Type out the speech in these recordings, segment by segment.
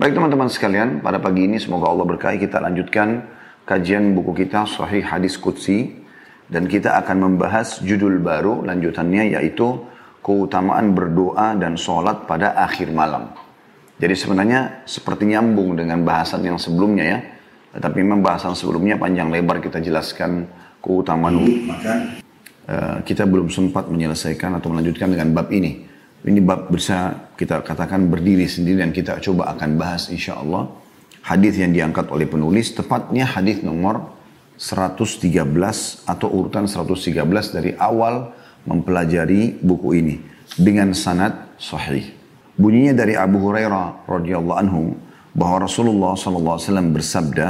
Baik teman-teman sekalian, pada pagi ini semoga Allah berkahi kita lanjutkan kajian buku kita Sahih Hadis Qudsi dan kita akan membahas judul baru lanjutannya yaitu keutamaan berdoa dan sholat pada akhir malam. Jadi sebenarnya seperti nyambung dengan bahasan yang sebelumnya ya. Tetapi memang bahasan sebelumnya panjang lebar kita jelaskan keutamaan. Maka uh, kita belum sempat menyelesaikan atau melanjutkan dengan bab ini. Ini bab bisa kita katakan berdiri sendiri dan kita coba akan bahas insya Allah hadis yang diangkat oleh penulis tepatnya hadis nomor 113 atau urutan 113 dari awal mempelajari buku ini dengan sanad sahih. Bunyinya dari Abu Hurairah radhiyallahu anhu bahwa Rasulullah sallallahu alaihi wasallam bersabda,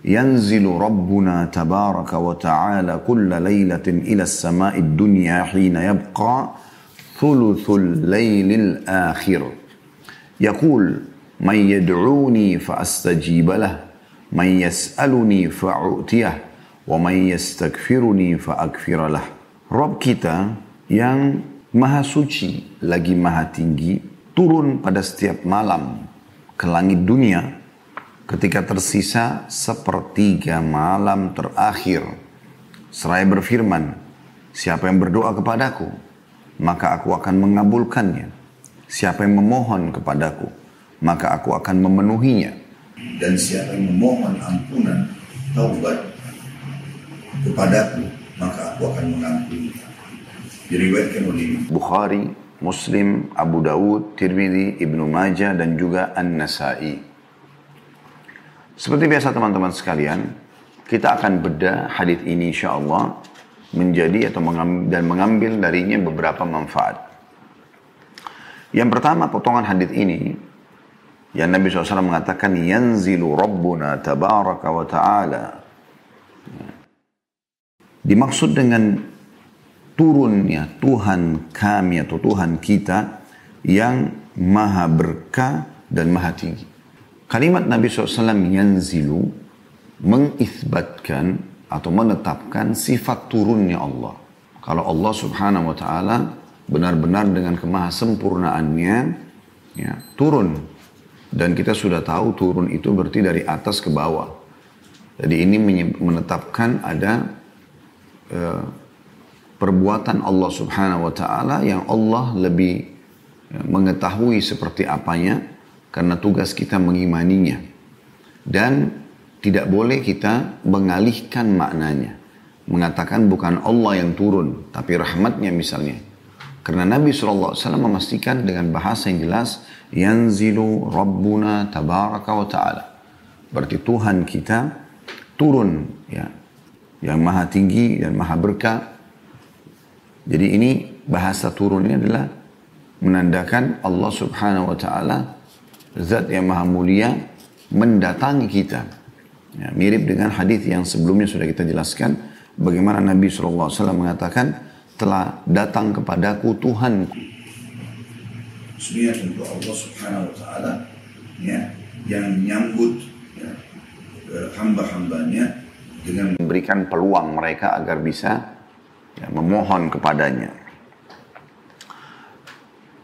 "Yanzilu Rabbuna tabaraka wa ta'ala kulla lailatin ila as-sama'i dunya hina yabqa thuluthul laylil akhir. Yaqul, man yad'uni fa'astajibalah, man yas'aluni fa'u'tiyah, wa man yastagfiruni fa'akfiralah. Rob kita yang maha suci lagi maha tinggi turun pada setiap malam ke langit dunia ketika tersisa sepertiga malam terakhir. Seraya berfirman, siapa yang berdoa kepadaku, maka aku akan mengabulkannya. Siapa yang memohon kepadaku, maka aku akan memenuhinya. Dan siapa yang memohon ampunan, taubat kepadaku, maka aku akan mengampuni. Diriwayatkan oleh Bukhari, Muslim, Abu Dawud, Tirmidzi, Ibnu Majah, dan juga An-Nasai. Seperti biasa teman-teman sekalian, kita akan bedah hadis ini insya Allah menjadi atau mengambil, dan mengambil darinya beberapa manfaat. Yang pertama potongan hadis ini yang Nabi SAW mengatakan yanzilu Rabbuna tabaraka wa ta'ala. Dimaksud dengan turunnya Tuhan kami atau Tuhan kita yang maha berkah dan maha tinggi. Kalimat Nabi SAW yanzilu mengisbatkan atau menetapkan sifat turunnya Allah. Kalau Allah subhanahu wa ta'ala benar-benar dengan kemahasempurnaannya ya, turun. Dan kita sudah tahu turun itu berarti dari atas ke bawah. Jadi ini menetapkan ada uh, perbuatan Allah subhanahu wa ta'ala yang Allah lebih ya, mengetahui seperti apanya karena tugas kita mengimaninya. Dan tidak boleh kita mengalihkan maknanya. Mengatakan bukan Allah yang turun, tapi rahmatnya misalnya. Karena Nabi SAW memastikan dengan bahasa yang jelas, Yanzilu Rabbuna Tabaraka wa Ta'ala. Berarti Tuhan kita turun, ya, yang maha tinggi dan maha berkah. Jadi ini bahasa turun ini adalah menandakan Allah Subhanahu wa Ta'ala, zat yang maha mulia, mendatangi kita Ya, mirip dengan hadis yang sebelumnya sudah kita jelaskan bagaimana Nabi SAW mengatakan telah datang kepadaku Tuhan. Sebenarnya tentu Allah Subhanahu Wa Taala ya, yang menyambut ya, hamba-hambanya dengan memberikan peluang mereka agar bisa ya, memohon kepadanya.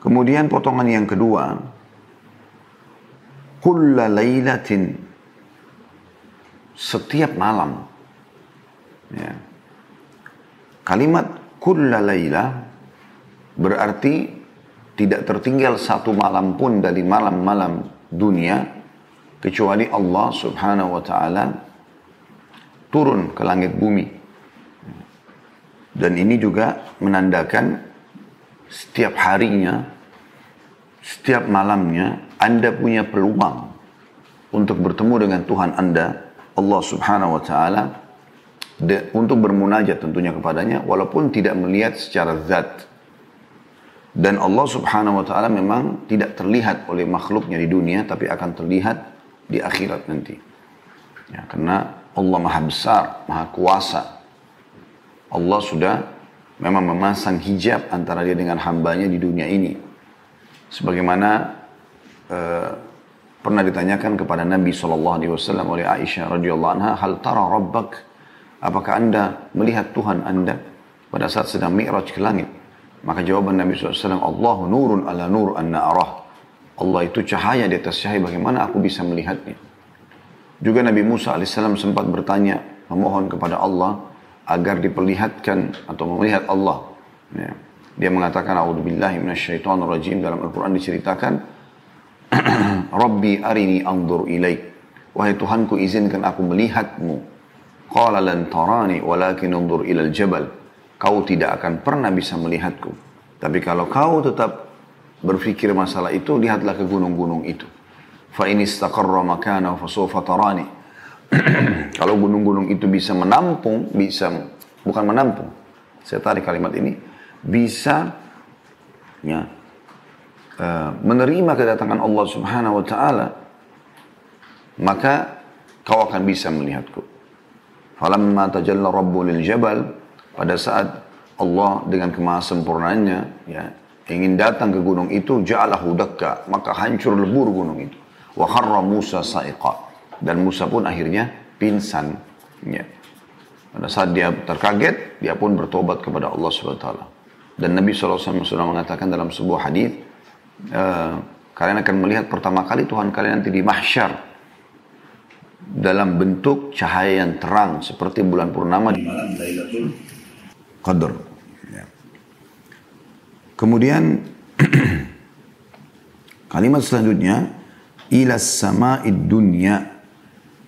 Kemudian potongan yang kedua, kulla lailatin setiap malam. Ya. Kalimat kulla layla berarti tidak tertinggal satu malam pun dari malam-malam dunia kecuali Allah subhanahu wa ta'ala turun ke langit bumi. Dan ini juga menandakan setiap harinya, setiap malamnya Anda punya peluang untuk bertemu dengan Tuhan Anda Allah subhanahu wa ta'ala untuk bermunajat tentunya kepadanya walaupun tidak melihat secara zat. Dan Allah subhanahu wa ta'ala memang tidak terlihat oleh makhluknya di dunia tapi akan terlihat di akhirat nanti. Ya, karena Allah maha besar, maha kuasa. Allah sudah memang memasang hijab antara dia dengan hambanya di dunia ini. Sebagaimana uh, Pernah ditanyakan kepada Nabi SAW oleh Aisyah radhiyallahu anha, hal tara rabbak? Apakah anda melihat Tuhan anda pada saat sedang mi'raj ke langit? Maka jawaban Nabi SAW, Allah nurun ala nur anna arah. Allah itu cahaya di atas cahaya, bagaimana aku bisa melihatnya? Juga Nabi Musa alaihissalam sempat bertanya, memohon kepada Allah agar diperlihatkan atau melihat Allah. Ya. Dia mengatakan, A'udzubillahi rajim dalam Al-Quran diceritakan, Rabbi arini anzur ilaik. Wahai Tuhanku izinkan aku melihatmu. Qala lan tarani walakin anzur ilal jabal. Kau tidak akan pernah bisa melihatku. Tapi kalau kau tetap berpikir masalah itu, lihatlah ke gunung-gunung itu. Fa in istaqarra makana fa sawfa tarani. kalau gunung-gunung itu bisa menampung, bisa bukan menampung. Saya tarik kalimat ini, bisa ya, menerima kedatangan Allah Subhanahu wa taala, maka kau akan bisa melihatku. Falamma tajalla rabbu jabal pada saat Allah dengan kemahasempurnaannya ya ingin datang ke gunung itu ja'alahu dakka maka hancur lebur gunung itu. Wa Musa sa'iqa. Dan Musa pun akhirnya pingsan ya. Pada saat dia terkaget dia pun bertobat kepada Allah Subhanahu wa taala. Dan Nabi SAW sudah mengatakan dalam sebuah hadis uh, kalian akan melihat pertama kali Tuhan kalian nanti di mahsyar dalam bentuk cahaya yang terang seperti bulan purnama di malam Lailatul Qadar. Ya. Kemudian kalimat selanjutnya ila sama'id dunya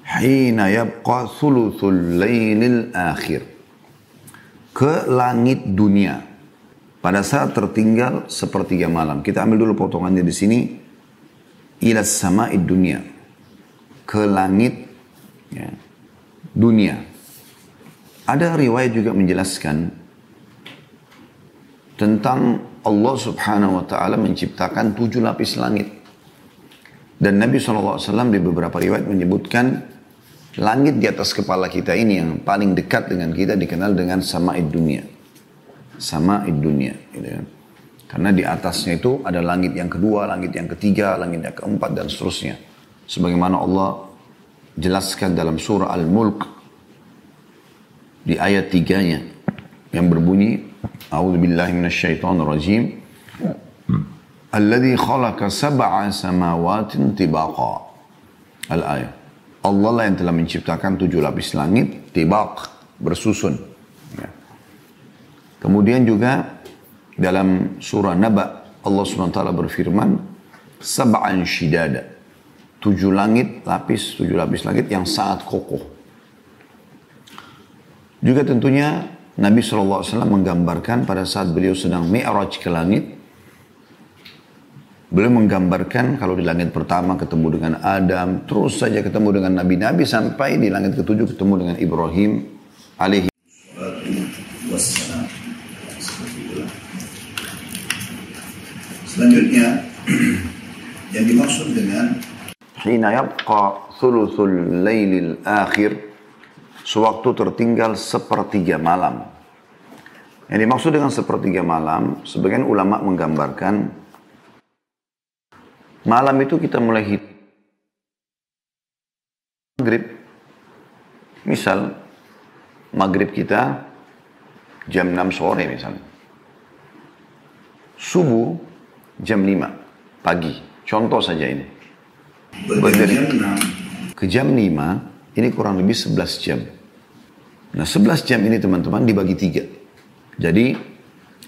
hina yabqa thuluthul lailil akhir ke langit dunia pada saat tertinggal sepertiga malam. Kita ambil dulu potongannya di sini ila sama'id dunya ke langit ya, dunia. Ada riwayat juga menjelaskan tentang Allah subhanahu wa ta'ala menciptakan tujuh lapis langit. Dan Nabi SAW di beberapa riwayat menyebutkan langit di atas kepala kita ini yang paling dekat dengan kita dikenal dengan sama'id dunia sama dunia gitu kan. Karena di atasnya itu ada langit yang kedua, langit yang ketiga, langit yang keempat dan seterusnya. Sebagaimana Allah jelaskan dalam surah Al-Mulk di ayat tiganya yang berbunyi A'udzu billahi rajim. Alladhi khalaqa sab'a samawatin tibaqa. Al-ayat. Allah lah yang telah menciptakan tujuh lapis langit, tibak, bersusun kemudian juga dalam surah Naba Allah SWT berfirman sab'an shidada. Tujuh langit lapis tujuh lapis langit yang sangat kokoh. Juga tentunya Nabi SAW menggambarkan pada saat beliau sedang mi'raj ke langit, beliau menggambarkan kalau di langit pertama ketemu dengan Adam, terus saja ketemu dengan Nabi-Nabi sampai di langit ketujuh ketemu dengan Ibrahim alaihi dimaksud dengan Hina yabqa thuluthul laylil akhir sewaktu tertinggal sepertiga malam. Yang dimaksud dengan sepertiga malam, sebagian ulama menggambarkan malam itu kita mulai hit maghrib. Misal maghrib kita jam 6 sore misalnya. Subuh jam 5 pagi. Contoh saja ini. Berdiri ke jam 5 ini kurang lebih 11 jam. Nah 11 jam ini teman-teman dibagi tiga. Jadi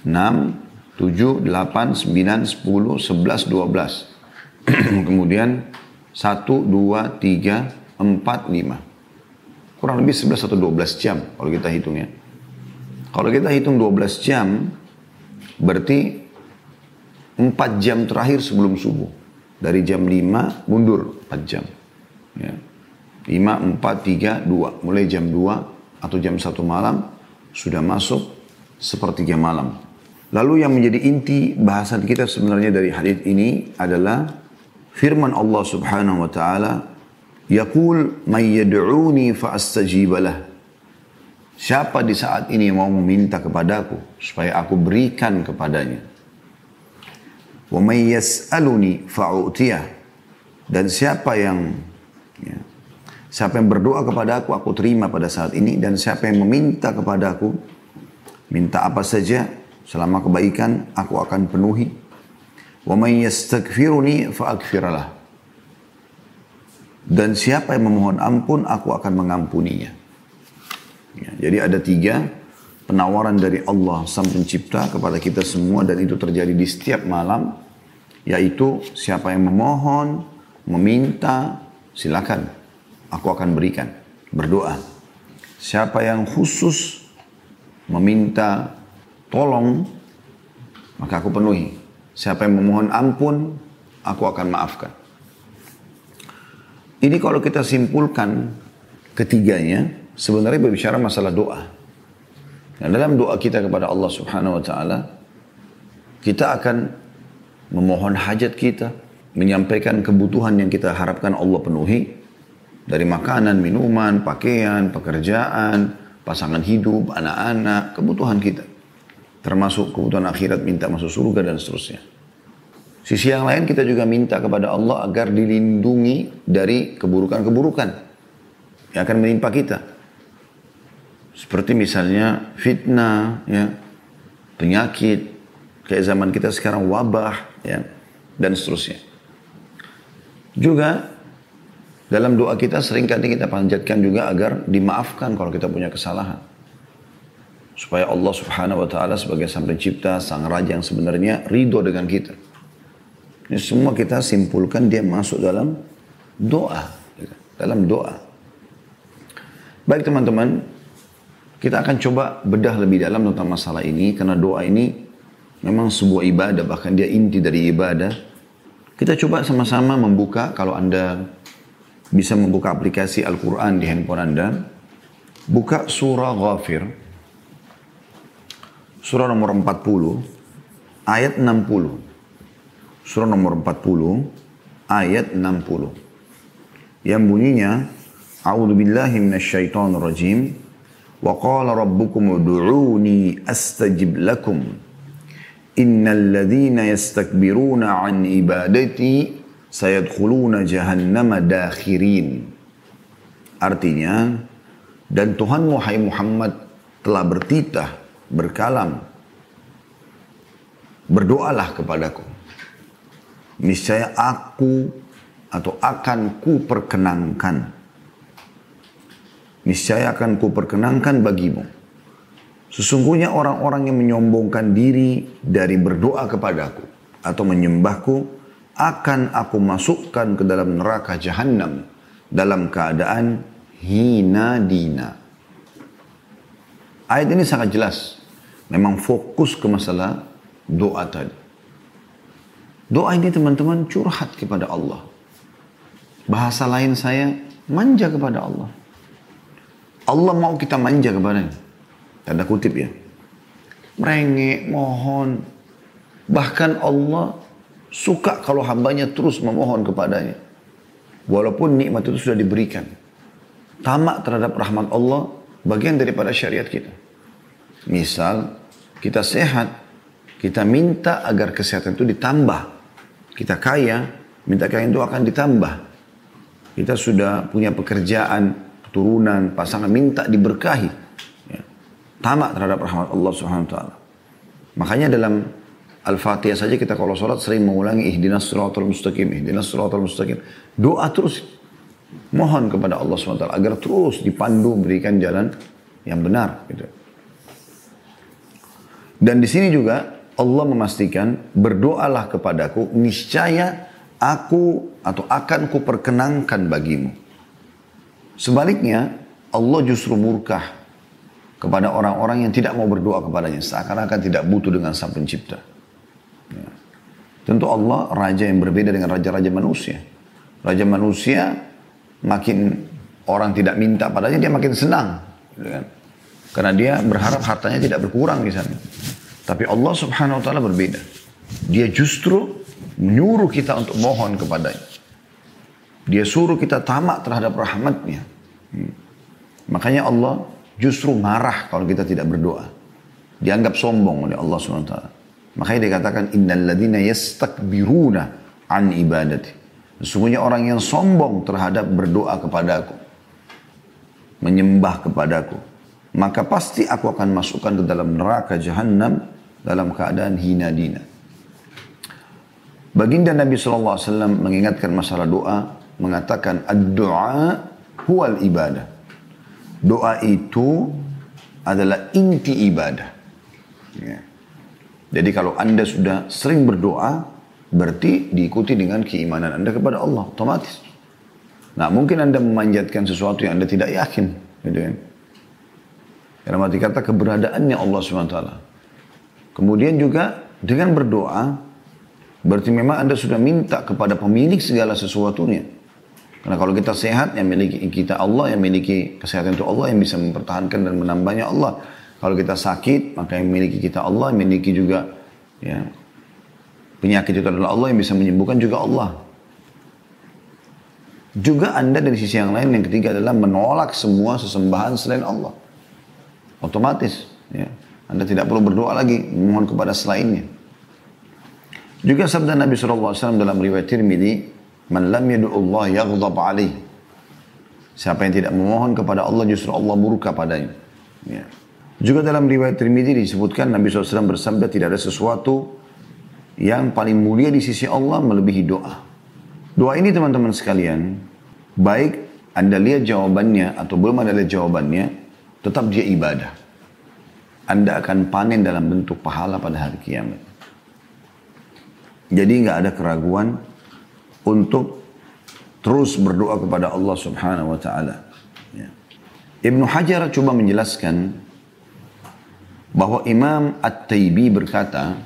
6, 7, 8, 9, 10, 11, 12. Kemudian 1, 2, 3, 4, 5. Kurang lebih 11 atau 12 jam kalau kita hitungnya. Kalau kita hitung 12 jam, berarti 4 jam terakhir sebelum subuh. Dari jam 5 mundur 4 jam. Ya. 5, 4, 3, 2. Mulai jam 2 atau jam satu malam sudah masuk sepertiga malam. Lalu yang menjadi inti bahasan kita sebenarnya dari hadis ini adalah firman Allah Subhanahu wa taala, "Yaqul may yad'uni fa astajibalah." Siapa di saat ini mau meminta kepadaku supaya aku berikan kepadanya? Wa may yas'aluni. Dan siapa yang ya, Siapa yang berdoa kepada aku, aku terima pada saat ini. Dan siapa yang meminta kepada aku, minta apa saja, selama kebaikan, aku akan penuhi. Wa yastaghfiruni. Dan siapa yang memohon ampun, aku akan mengampuninya. Ya, jadi ada tiga penawaran dari Allah Sang Pencipta kepada kita semua dan itu terjadi di setiap malam. Yaitu siapa yang memohon, meminta, silakan. Aku akan berikan. Berdoa. Siapa yang khusus meminta tolong, maka aku penuhi. Siapa yang memohon ampun, aku akan maafkan. Ini kalau kita simpulkan ketiganya, sebenarnya berbicara masalah doa. Dan dalam doa kita kepada Allah subhanahu wa ta'ala, kita akan memohon hajat kita, menyampaikan kebutuhan yang kita harapkan Allah penuhi, dari makanan, minuman, pakaian, pekerjaan, pasangan hidup, anak-anak, kebutuhan kita. Termasuk kebutuhan akhirat minta masuk surga dan seterusnya. Sisi yang lain kita juga minta kepada Allah agar dilindungi dari keburukan-keburukan yang akan menimpa kita. Seperti misalnya fitnah, ya, penyakit, kayak zaman kita sekarang wabah, ya, dan seterusnya. Juga dalam doa kita sering kali kita panjatkan juga agar dimaafkan kalau kita punya kesalahan. Supaya Allah subhanahu wa ta'ala sebagai sang pencipta, sang raja yang sebenarnya ridho dengan kita. Ini semua kita simpulkan dia masuk dalam doa. Dalam doa. Baik teman-teman, kita akan coba bedah lebih dalam tentang masalah ini. Karena doa ini memang sebuah ibadah, bahkan dia inti dari ibadah. Kita coba sama-sama membuka, kalau Anda bisa membuka aplikasi Al-Quran di handphone Anda. Buka surah Ghafir. Surah nomor 40, ayat 60 surah nomor 40 ayat 60 yang bunyinya A'udzu billahi minasyaitonir rajim wa qala rabbukum ud'uni astajib lakum. Innal ladzina yastakbiruna an ibadati sayadkhuluna jahannama artinya dan Tuhan Muhammad Muhammad telah bertitah berkalam. Berdoalah kepadaku. Niscaya aku atau akan ku perkenankan. Niscaya akan ku perkenankan bagimu. Sesungguhnya orang-orang yang menyombongkan diri dari berdoa kepadaku atau menyembahku akan aku masukkan ke dalam neraka jahanam dalam keadaan hina dina. Ayat ini sangat jelas. Memang fokus ke masalah doa tadi. Doa ini teman-teman curhat kepada Allah. Bahasa lain saya manja kepada Allah. Allah mau kita manja kepadanya. Tanda kutip ya. Merengek, mohon. Bahkan Allah suka kalau hambanya terus memohon kepadanya. Walaupun nikmat itu sudah diberikan. Tamak terhadap rahmat Allah bagian daripada syariat kita. Misal kita sehat, kita minta agar kesehatan itu ditambah kita kaya, minta kaya itu akan ditambah. Kita sudah punya pekerjaan, keturunan, pasangan, minta diberkahi. Ya. Tamak terhadap rahmat Allah Subhanahu wa taala. Makanya dalam Al-Fatihah saja kita kalau sholat sering mengulangi ihdinas siratal mustaqim, ihdinas siratal mustaqim. Doa terus mohon kepada Allah SWT agar terus dipandu berikan jalan yang benar. Gitu. Dan di sini juga Allah memastikan berdoalah kepadaku niscaya aku atau akan kuperkenankan bagimu. Sebaliknya Allah justru murkah kepada orang-orang yang tidak mau berdoa kepadanya seakan-akan tidak butuh dengan sang pencipta. Ya. Tentu Allah raja yang berbeda dengan raja-raja manusia. Raja manusia makin orang tidak minta padanya dia makin senang. Gitu kan? Karena dia berharap hartanya tidak berkurang di sana. Tapi Allah subhanahu wa ta'ala berbeda. Dia justru menyuruh kita untuk mohon kepadanya. Dia suruh kita tamak terhadap rahmatnya. Hmm. Makanya Allah justru marah kalau kita tidak berdoa. Dianggap sombong oleh Allah ta'ala. Makanya dikatakan innal ladina yastakbiruna an ibadati. Sesungguhnya orang yang sombong terhadap berdoa kepadaku. Menyembah kepadaku. Maka pasti aku akan masukkan ke dalam neraka jahanam dalam keadaan hina dina. Baginda Nabi SAW mengingatkan masalah doa, mengatakan ad-doa huwal ibadah. Doa itu adalah inti ibadah. Ya. Jadi kalau anda sudah sering berdoa, berarti diikuti dengan keimanan anda kepada Allah, otomatis. Nah mungkin anda memanjatkan sesuatu yang anda tidak yakin, gitu kan? Dalam arti kata keberadaannya Allah SWT. Kemudian juga dengan berdoa, berarti memang anda sudah minta kepada pemilik segala sesuatunya. Karena kalau kita sehat, yang miliki kita Allah, yang miliki kesehatan itu Allah, yang bisa mempertahankan dan menambahnya Allah. Kalau kita sakit, maka yang miliki kita Allah, yang miliki juga ya, penyakit itu adalah Allah, yang bisa menyembuhkan juga Allah. Juga anda dari sisi yang lain, yang ketiga adalah menolak semua sesembahan selain Allah. Otomatis. Ya. Anda tidak perlu berdoa lagi, memohon kepada selainnya. Juga sabda Nabi SAW dalam riwayat Tirmidzi, Man lam Allah yaghdab alaih. Siapa yang tidak memohon kepada Allah justru Allah murka padanya. Ya. Juga dalam riwayat Tirmidzi disebutkan Nabi SAW bersabda tidak ada sesuatu yang paling mulia di sisi Allah melebihi doa. Doa ini teman-teman sekalian, baik Anda lihat jawabannya atau belum ada lihat jawabannya, tetap dia ibadah. Anda akan panen dalam bentuk pahala pada hari kiamat. Jadi nggak ada keraguan untuk terus berdoa kepada Allah Subhanahu wa taala. Ya. Ibnu Hajar coba menjelaskan bahwa Imam At-Taibi berkata,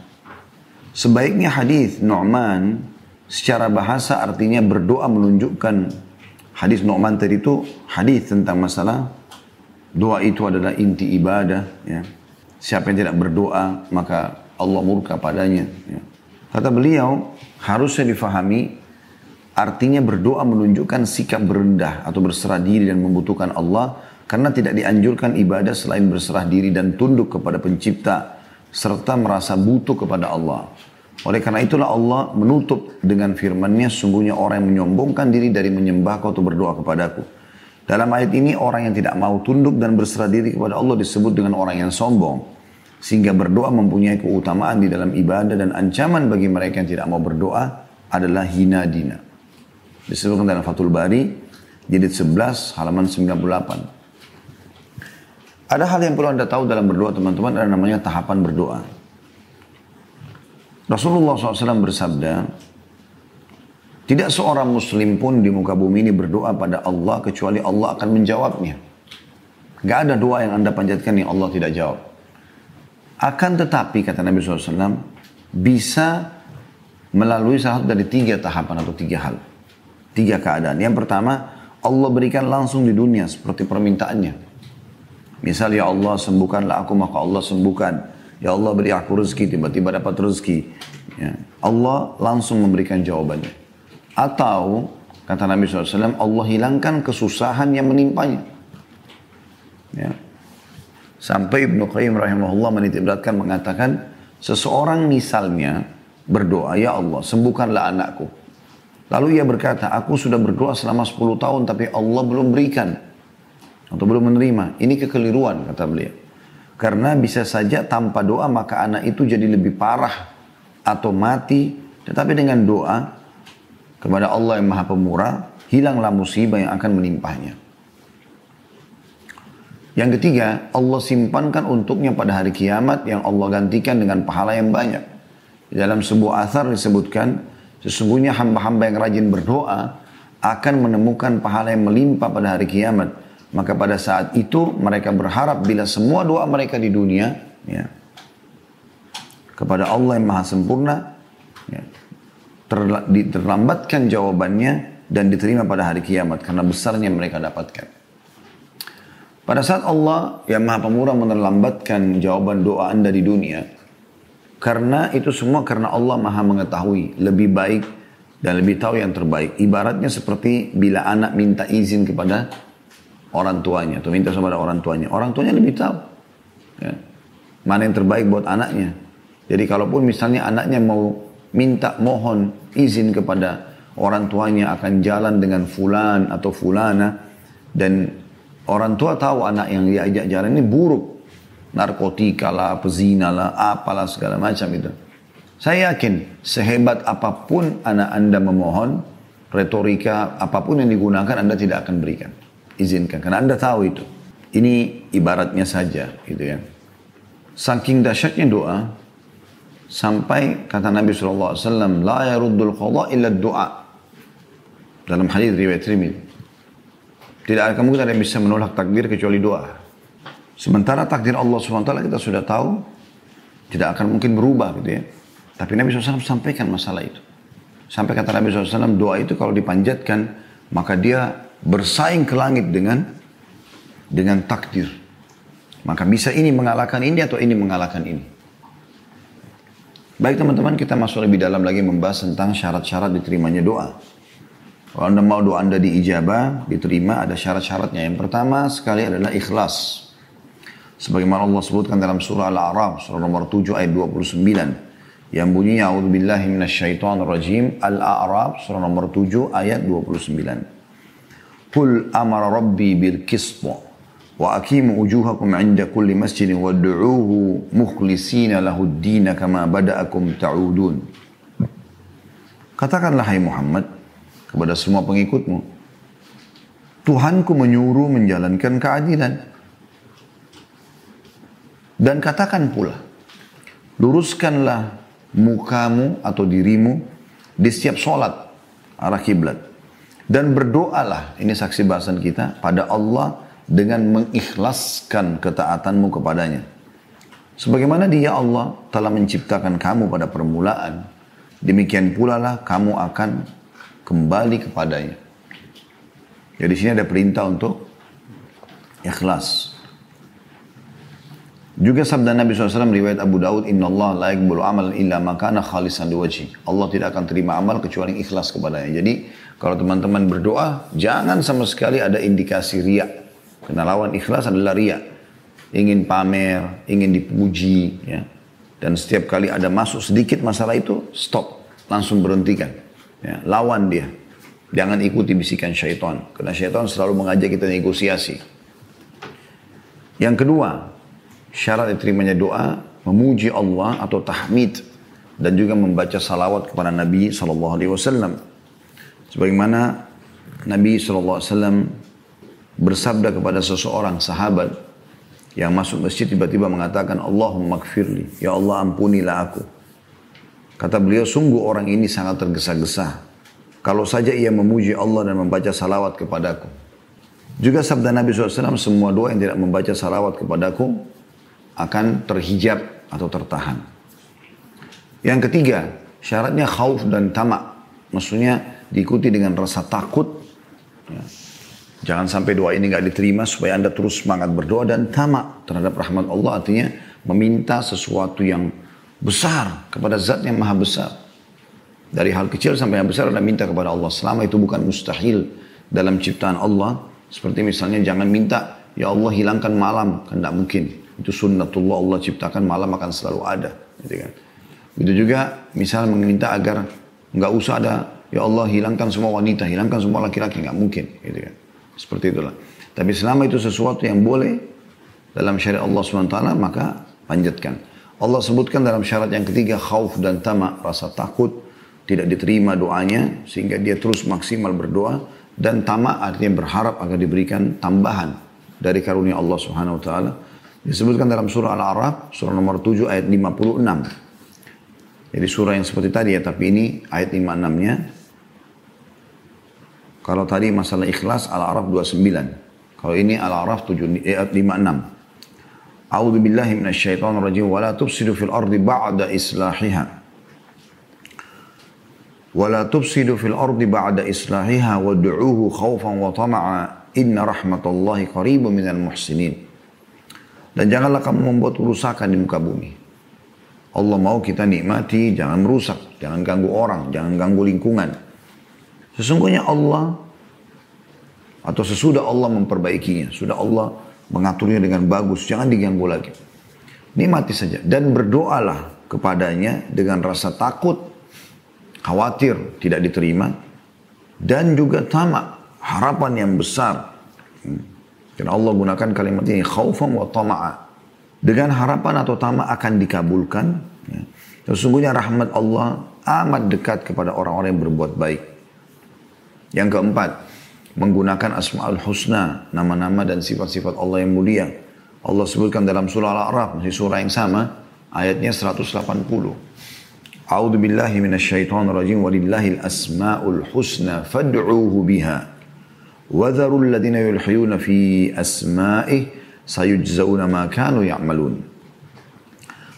sebaiknya hadis Nu'man secara bahasa artinya berdoa menunjukkan hadis Nu'man tadi itu hadis tentang masalah doa itu adalah inti ibadah ya. Siapa yang tidak berdoa maka Allah murka padanya ya. Kata beliau harusnya difahami Artinya berdoa menunjukkan sikap berendah atau berserah diri dan membutuhkan Allah karena tidak dianjurkan ibadah selain berserah diri dan tunduk kepada pencipta serta merasa butuh kepada Allah. Oleh karena itulah Allah menutup dengan firman-Nya sungguhnya orang yang menyombongkan diri dari menyembahku atau berdoa kepadaku. Dalam ayat ini orang yang tidak mau tunduk dan berserah diri kepada Allah disebut dengan orang yang sombong. Sehingga berdoa mempunyai keutamaan di dalam ibadah dan ancaman bagi mereka yang tidak mau berdoa adalah hina dina. Disebutkan dalam Fathul Bari, jilid 11, halaman 98. Ada hal yang perlu Anda tahu dalam berdoa teman-teman, ada namanya tahapan berdoa. Rasulullah SAW bersabda, tidak seorang muslim pun di muka bumi ini berdoa pada Allah kecuali Allah akan menjawabnya. Gak ada doa yang anda panjatkan yang Allah tidak jawab. Akan tetapi, kata Nabi SAW, bisa melalui salah dari tiga tahapan atau tiga hal. Tiga keadaan. Yang pertama, Allah berikan langsung di dunia seperti permintaannya. Misal, ya Allah sembuhkanlah aku, maka Allah sembuhkan. Ya Allah beri aku rezeki, tiba-tiba dapat rezeki. Ya. Allah langsung memberikan jawabannya. Atau, kata Nabi SAW, Allah hilangkan kesusahan yang menimpanya. Ya. Sampai Ibnu Qayyim rahimahullah menitipberatkan mengatakan, seseorang misalnya berdoa, ya Allah sembuhkanlah anakku. Lalu ia berkata, aku sudah berdoa selama 10 tahun tapi Allah belum berikan. Atau belum menerima. Ini kekeliruan kata beliau. Karena bisa saja tanpa doa maka anak itu jadi lebih parah atau mati. Tetapi dengan doa kepada Allah yang maha pemurah, hilanglah musibah yang akan menimpahnya. Yang ketiga, Allah simpankan untuknya pada hari kiamat yang Allah gantikan dengan pahala yang banyak. Di dalam sebuah asar disebutkan, Sesungguhnya hamba-hamba yang rajin berdoa akan menemukan pahala yang melimpah pada hari kiamat. Maka pada saat itu mereka berharap bila semua doa mereka di dunia ya, kepada Allah yang maha sempurna ya, terlambatkan jawabannya dan diterima pada hari kiamat karena besarnya mereka dapatkan. Pada saat Allah yang maha pemurah menerlambatkan jawaban doa anda di dunia, karena itu semua karena Allah maha mengetahui lebih baik dan lebih tahu yang terbaik. Ibaratnya seperti bila anak minta izin kepada orang tuanya atau minta sama orang tuanya. Orang tuanya lebih tahu. Ya. Mana yang terbaik buat anaknya. Jadi kalaupun misalnya anaknya mau minta mohon izin kepada orang tuanya akan jalan dengan fulan atau fulana dan orang tua tahu anak yang diajak jalan ini buruk narkotika lah, pezina lah, apalah segala macam itu. Saya yakin sehebat apa pun anak Anda memohon, retorika apa pun yang digunakan Anda tidak akan berikan. Izinkan, karena Anda tahu itu. Ini ibaratnya saja, gitu ya. Saking dahsyatnya doa, sampai kata Nabi SAW, La yaruddul qadha illa doa. Dalam hadis riwayat Tirmidzi. Tidak ada mungkin ada yang bisa menolak takdir kecuali doa. Sementara takdir Allah SWT kita sudah tahu, tidak akan mungkin berubah gitu ya. Tapi Nabi SAW sampaikan masalah itu. Sampai kata Nabi SAW, doa itu kalau dipanjatkan, maka dia bersaing ke langit dengan dengan takdir. Maka bisa ini mengalahkan ini atau ini mengalahkan ini. Baik teman-teman, kita masuk lebih dalam lagi membahas tentang syarat-syarat diterimanya doa. Kalau anda mau doa anda diijabah, diterima, ada syarat-syaratnya. Yang pertama sekali adalah ikhlas. Sebagaimana Allah sebutkan dalam surah Al-A'raf, surah nomor 7 ayat 29 yang bunyinya a'udzubillahi minasyaitonir rajim Al-A'raf surah nomor 7 ayat 29. Qul amara rabbi bil qist wa aqimu wujuhakum 'inda kulli masjidin wad'uuhu mukhlisina lahu ad-din kama bada'akum ta'udun. Katakanlah hai Muhammad kepada semua pengikutmu Tuhanku menyuruh menjalankan keadilan. Dan katakan pula, luruskanlah mukamu atau dirimu di setiap sholat arah kiblat. Dan berdoalah ini saksi bahasan kita pada Allah dengan mengikhlaskan ketaatanmu kepadanya. Sebagaimana dia Allah telah menciptakan kamu pada permulaan demikian pula lah kamu akan kembali kepadanya. Jadi sini ada perintah untuk ikhlas juga sabda Nabi SAW riwayat Abu Daud, Inna Allah la yakbulu amal illa makana khalisan diwaji. Allah tidak akan terima amal kecuali ikhlas kepadanya. Jadi kalau teman-teman berdoa, jangan sama sekali ada indikasi riak. Karena lawan ikhlas adalah riak. Ingin pamer, ingin dipuji. ya. Dan setiap kali ada masuk sedikit masalah itu, stop. Langsung berhentikan. Ya, lawan dia. Jangan ikuti bisikan syaitan. Karena syaitan selalu mengajak kita negosiasi. Yang kedua, syarat diterimanya doa memuji Allah atau tahmid dan juga membaca salawat kepada Nabi sallallahu alaihi wasallam. Sebagaimana Nabi sallallahu alaihi wasallam bersabda kepada seseorang sahabat yang masuk masjid tiba-tiba mengatakan Allahumma gfirli, ya Allah ampunilah aku. Kata beliau, sungguh orang ini sangat tergesa-gesa. Kalau saja ia memuji Allah dan membaca salawat kepadaku. Juga sabda Nabi SAW, semua doa yang tidak membaca salawat kepadaku, akan terhijab atau tertahan. Yang ketiga, syaratnya khauf dan tamak. Maksudnya diikuti dengan rasa takut. Ya. Jangan sampai doa ini nggak diterima supaya anda terus semangat berdoa dan tamak terhadap rahmat Allah artinya meminta sesuatu yang besar kepada zat yang maha besar. Dari hal kecil sampai yang besar anda minta kepada Allah. Selama itu bukan mustahil dalam ciptaan Allah. Seperti misalnya jangan minta, ya Allah hilangkan malam. Kan tidak mungkin. Itu sunnatullah Allah ciptakan malam akan selalu ada. Gitu kan. Itu juga misal meminta agar nggak usah ada ya Allah hilangkan semua wanita, hilangkan semua laki-laki nggak mungkin. Gitu kan. Seperti itulah. Tapi selama itu sesuatu yang boleh dalam syariat Allah SWT maka panjatkan. Allah sebutkan dalam syarat yang ketiga khauf dan tamak rasa takut tidak diterima doanya sehingga dia terus maksimal berdoa dan tamak artinya berharap agar diberikan tambahan dari karunia Allah Subhanahu wa taala Disebutkan dalam surah Al-A'raf, surah nomor 7 ayat 56. Jadi surah yang seperti tadi ya, tapi ini ayat 56-nya. Kalau tadi masalah ikhlas Al-A'raf 29. Kalau ini Al-A'raf 7 eh, ayat 56. A'udzu billahi minasyaitonir rajim wa la tufsidu fil ardi ba'da islahiha. Wa la tufsidu fil ardi ba'da islahiha wad'uuhu khaufan wa tama'a inna rahmatallahi qaribun minal muhsinin. Dan janganlah kamu membuat kerusakan di muka bumi. Allah mau kita nikmati, jangan merusak, jangan ganggu orang, jangan ganggu lingkungan. Sesungguhnya Allah atau sesudah Allah memperbaikinya, sudah Allah mengaturnya dengan bagus, jangan diganggu lagi. Nikmati saja dan berdoalah kepadanya dengan rasa takut, khawatir tidak diterima dan juga tamak, harapan yang besar. Hmm. Karena Allah gunakan kalimat ini khaufan wa tama'a. Dengan harapan atau tamak akan dikabulkan. Ya. Sesungguhnya rahmat Allah amat dekat kepada orang-orang yang berbuat baik. Yang keempat, menggunakan asma'ul husna, nama-nama dan sifat-sifat Allah yang mulia. Allah sebutkan dalam surah Al-A'raf, masih surah yang sama, ayatnya 180. A'udzu walillahil asmaul husna fad'uuhu biha.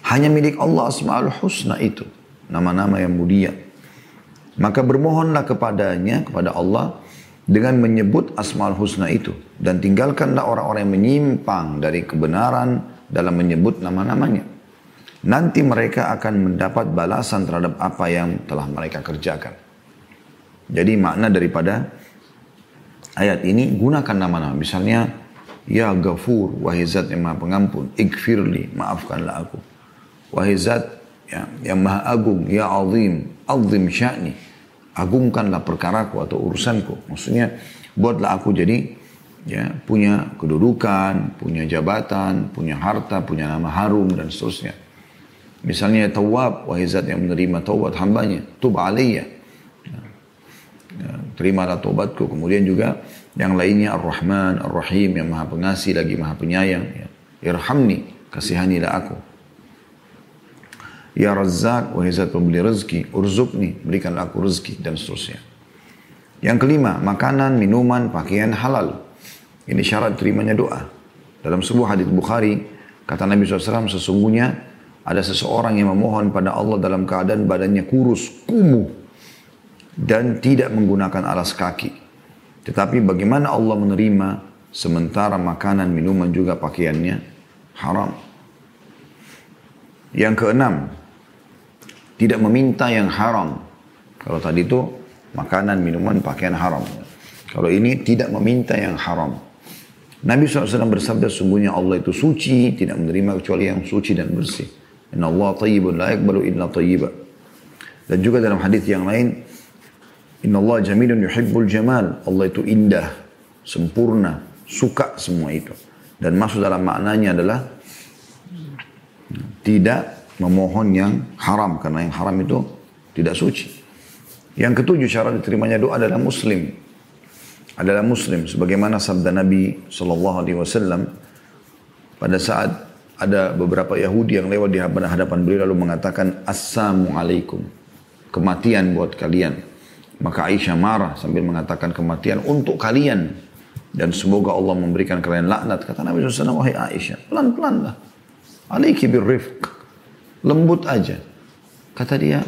Hanya milik Allah asmaul husna itu, nama-nama yang mulia. Maka bermohonlah kepadanya, kepada Allah, dengan menyebut asmaul husna itu. Dan tinggalkanlah orang-orang yang menyimpang dari kebenaran dalam menyebut nama-namanya. Nanti mereka akan mendapat balasan terhadap apa yang telah mereka kerjakan. Jadi makna daripada ayat ini gunakan nama-nama. Misalnya, Ya Ghafur, wahai zat yang maha pengampun, Ighfirli, maafkanlah aku. Wahai zat ya, yang maha agung, Ya Azim, Azim sya'ni, agungkanlah perkaraku atau urusanku. Maksudnya, buatlah aku jadi ya punya kedudukan, punya jabatan, punya harta, punya nama harum dan seterusnya. Misalnya tawab, wahai zat yang menerima taubat hambanya, tub alaiya. Ya, terimalah taubatku. Kemudian juga yang lainnya Ar-Rahman, Ar-Rahim yang maha pengasih lagi maha penyayang. Ya. Irhamni, kasihanilah aku. Ya Razzaq, wahai zat pemberi rezeki, urzukni, berikanlah aku rezeki dan seterusnya. Yang kelima, makanan, minuman, pakaian halal. Ini syarat terimanya doa. Dalam sebuah hadis Bukhari, kata Nabi SAW, sesungguhnya ada seseorang yang memohon pada Allah dalam keadaan badannya kurus, kumuh, dan tidak menggunakan alas kaki. Tetapi bagaimana Allah menerima sementara makanan, minuman juga pakaiannya haram. Yang keenam, tidak meminta yang haram. Kalau tadi itu makanan, minuman, pakaian haram. Kalau ini tidak meminta yang haram. Nabi SAW bersabda, sungguhnya Allah itu suci, tidak menerima kecuali yang suci dan bersih. Inna Allah tayyibun la yakbalu illa tayyiba. Dan juga dalam hadis yang lain, Inna Allah jamilun yuhibbul jamal. Allah itu indah, sempurna, suka semua itu. Dan masuk dalam maknanya adalah tidak memohon yang haram. Karena yang haram itu tidak suci. Yang ketujuh syarat diterimanya doa adalah muslim. Adalah muslim. Sebagaimana sabda Nabi SAW pada saat ada beberapa Yahudi yang lewat di hadapan beliau lalu mengatakan Assalamualaikum. Kematian buat kalian. Maka Aisyah marah sambil mengatakan kematian untuk kalian. Dan semoga Allah memberikan kalian laknat. Kata Nabi SAW, wahai Aisyah, pelan-pelan lah. Alaiki birrifq. Lembut aja. Kata dia,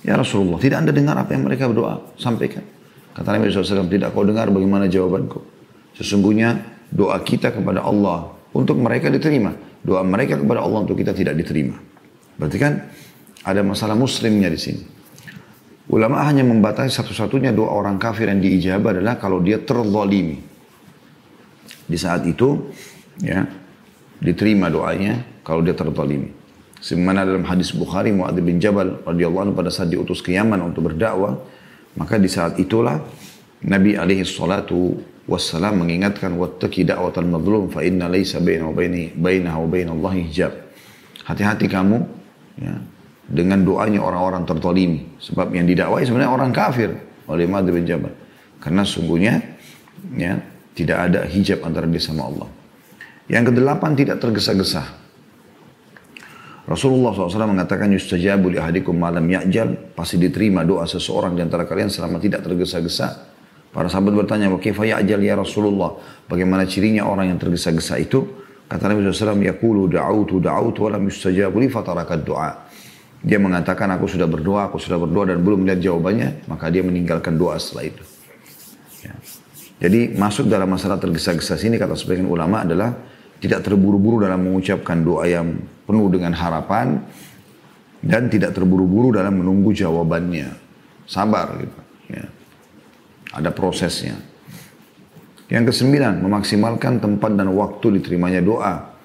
ya Rasulullah, tidak anda dengar apa yang mereka berdoa? Sampaikan. Kata Nabi SAW, tidak kau dengar bagaimana jawabanku. Sesungguhnya doa kita kepada Allah untuk mereka diterima doa mereka kepada Allah untuk kita tidak diterima. Berarti kan ada masalah muslimnya di sini. Ulama hanya membatasi satu-satunya doa orang kafir yang diijabah adalah kalau dia terzalimi. Di saat itu, ya, diterima doanya kalau dia terzalimi. Sebagaimana dalam hadis Bukhari Muadz bin Jabal radhiyallahu pada saat diutus ke Yaman untuk berdakwah, maka di saat itulah Nabi alaihi salatu wassalam mengingatkan wattaqi da'watal madlum fa inna laisa bainahu baini bainahu bainallahi hijab. Hati-hati kamu ya, dengan doanya orang-orang tertolimi. Sebab yang didakwai sebenarnya orang kafir oleh Muadz bin Jabal. Karena sungguhnya ya, tidak ada hijab antara dia sama Allah. Yang kedelapan tidak tergesa-gesa. Rasulullah SAW mengatakan yustajabu li ahadikum malam ya'jal pasti diterima doa seseorang di antara kalian selama tidak tergesa-gesa Para sahabat bertanya, "Kaifa ya'jal ya Rasulullah?" Bagaimana cirinya orang yang tergesa-gesa itu? Kata Nabi SAW, "Yaqulu da'autu da'autu wa lam yustajabu li fatarakat doa." Dia mengatakan, "Aku sudah berdoa, aku sudah berdoa dan belum melihat jawabannya," maka dia meninggalkan doa setelah itu. Ya. Jadi masuk dalam masalah tergesa-gesa sini kata sebagian ulama adalah tidak terburu-buru dalam mengucapkan doa yang penuh dengan harapan dan tidak terburu-buru dalam menunggu jawabannya. Sabar gitu. Ya. Ada prosesnya. Yang kesembilan, memaksimalkan tempat dan waktu diterimanya doa.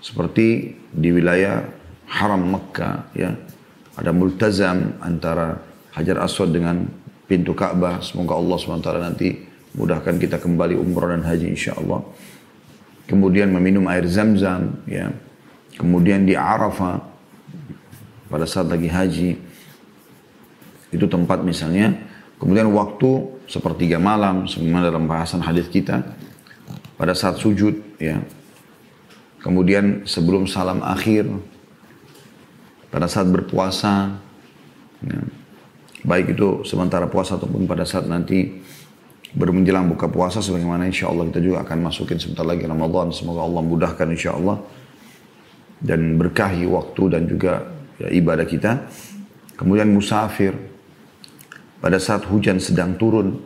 Seperti di wilayah haram Mekah, ya. Ada multazam antara Hajar Aswad dengan pintu Ka'bah. Semoga Allah SWT nanti mudahkan kita kembali umrah dan haji insya Allah. Kemudian meminum air zam-zam, ya. Kemudian di Arafah, pada saat lagi haji. Itu tempat misalnya. Kemudian waktu sepertiga malam, sebagaimana dalam bahasan hadis kita, pada saat sujud, ya. Kemudian sebelum salam akhir, pada saat berpuasa, ya. baik itu sementara puasa ataupun pada saat nanti bermenjelang buka puasa sebagaimana insya Allah kita juga akan masukin sebentar lagi Ramadan semoga Allah mudahkan insya Allah dan berkahi waktu dan juga ya, ibadah kita kemudian musafir pada saat hujan sedang turun,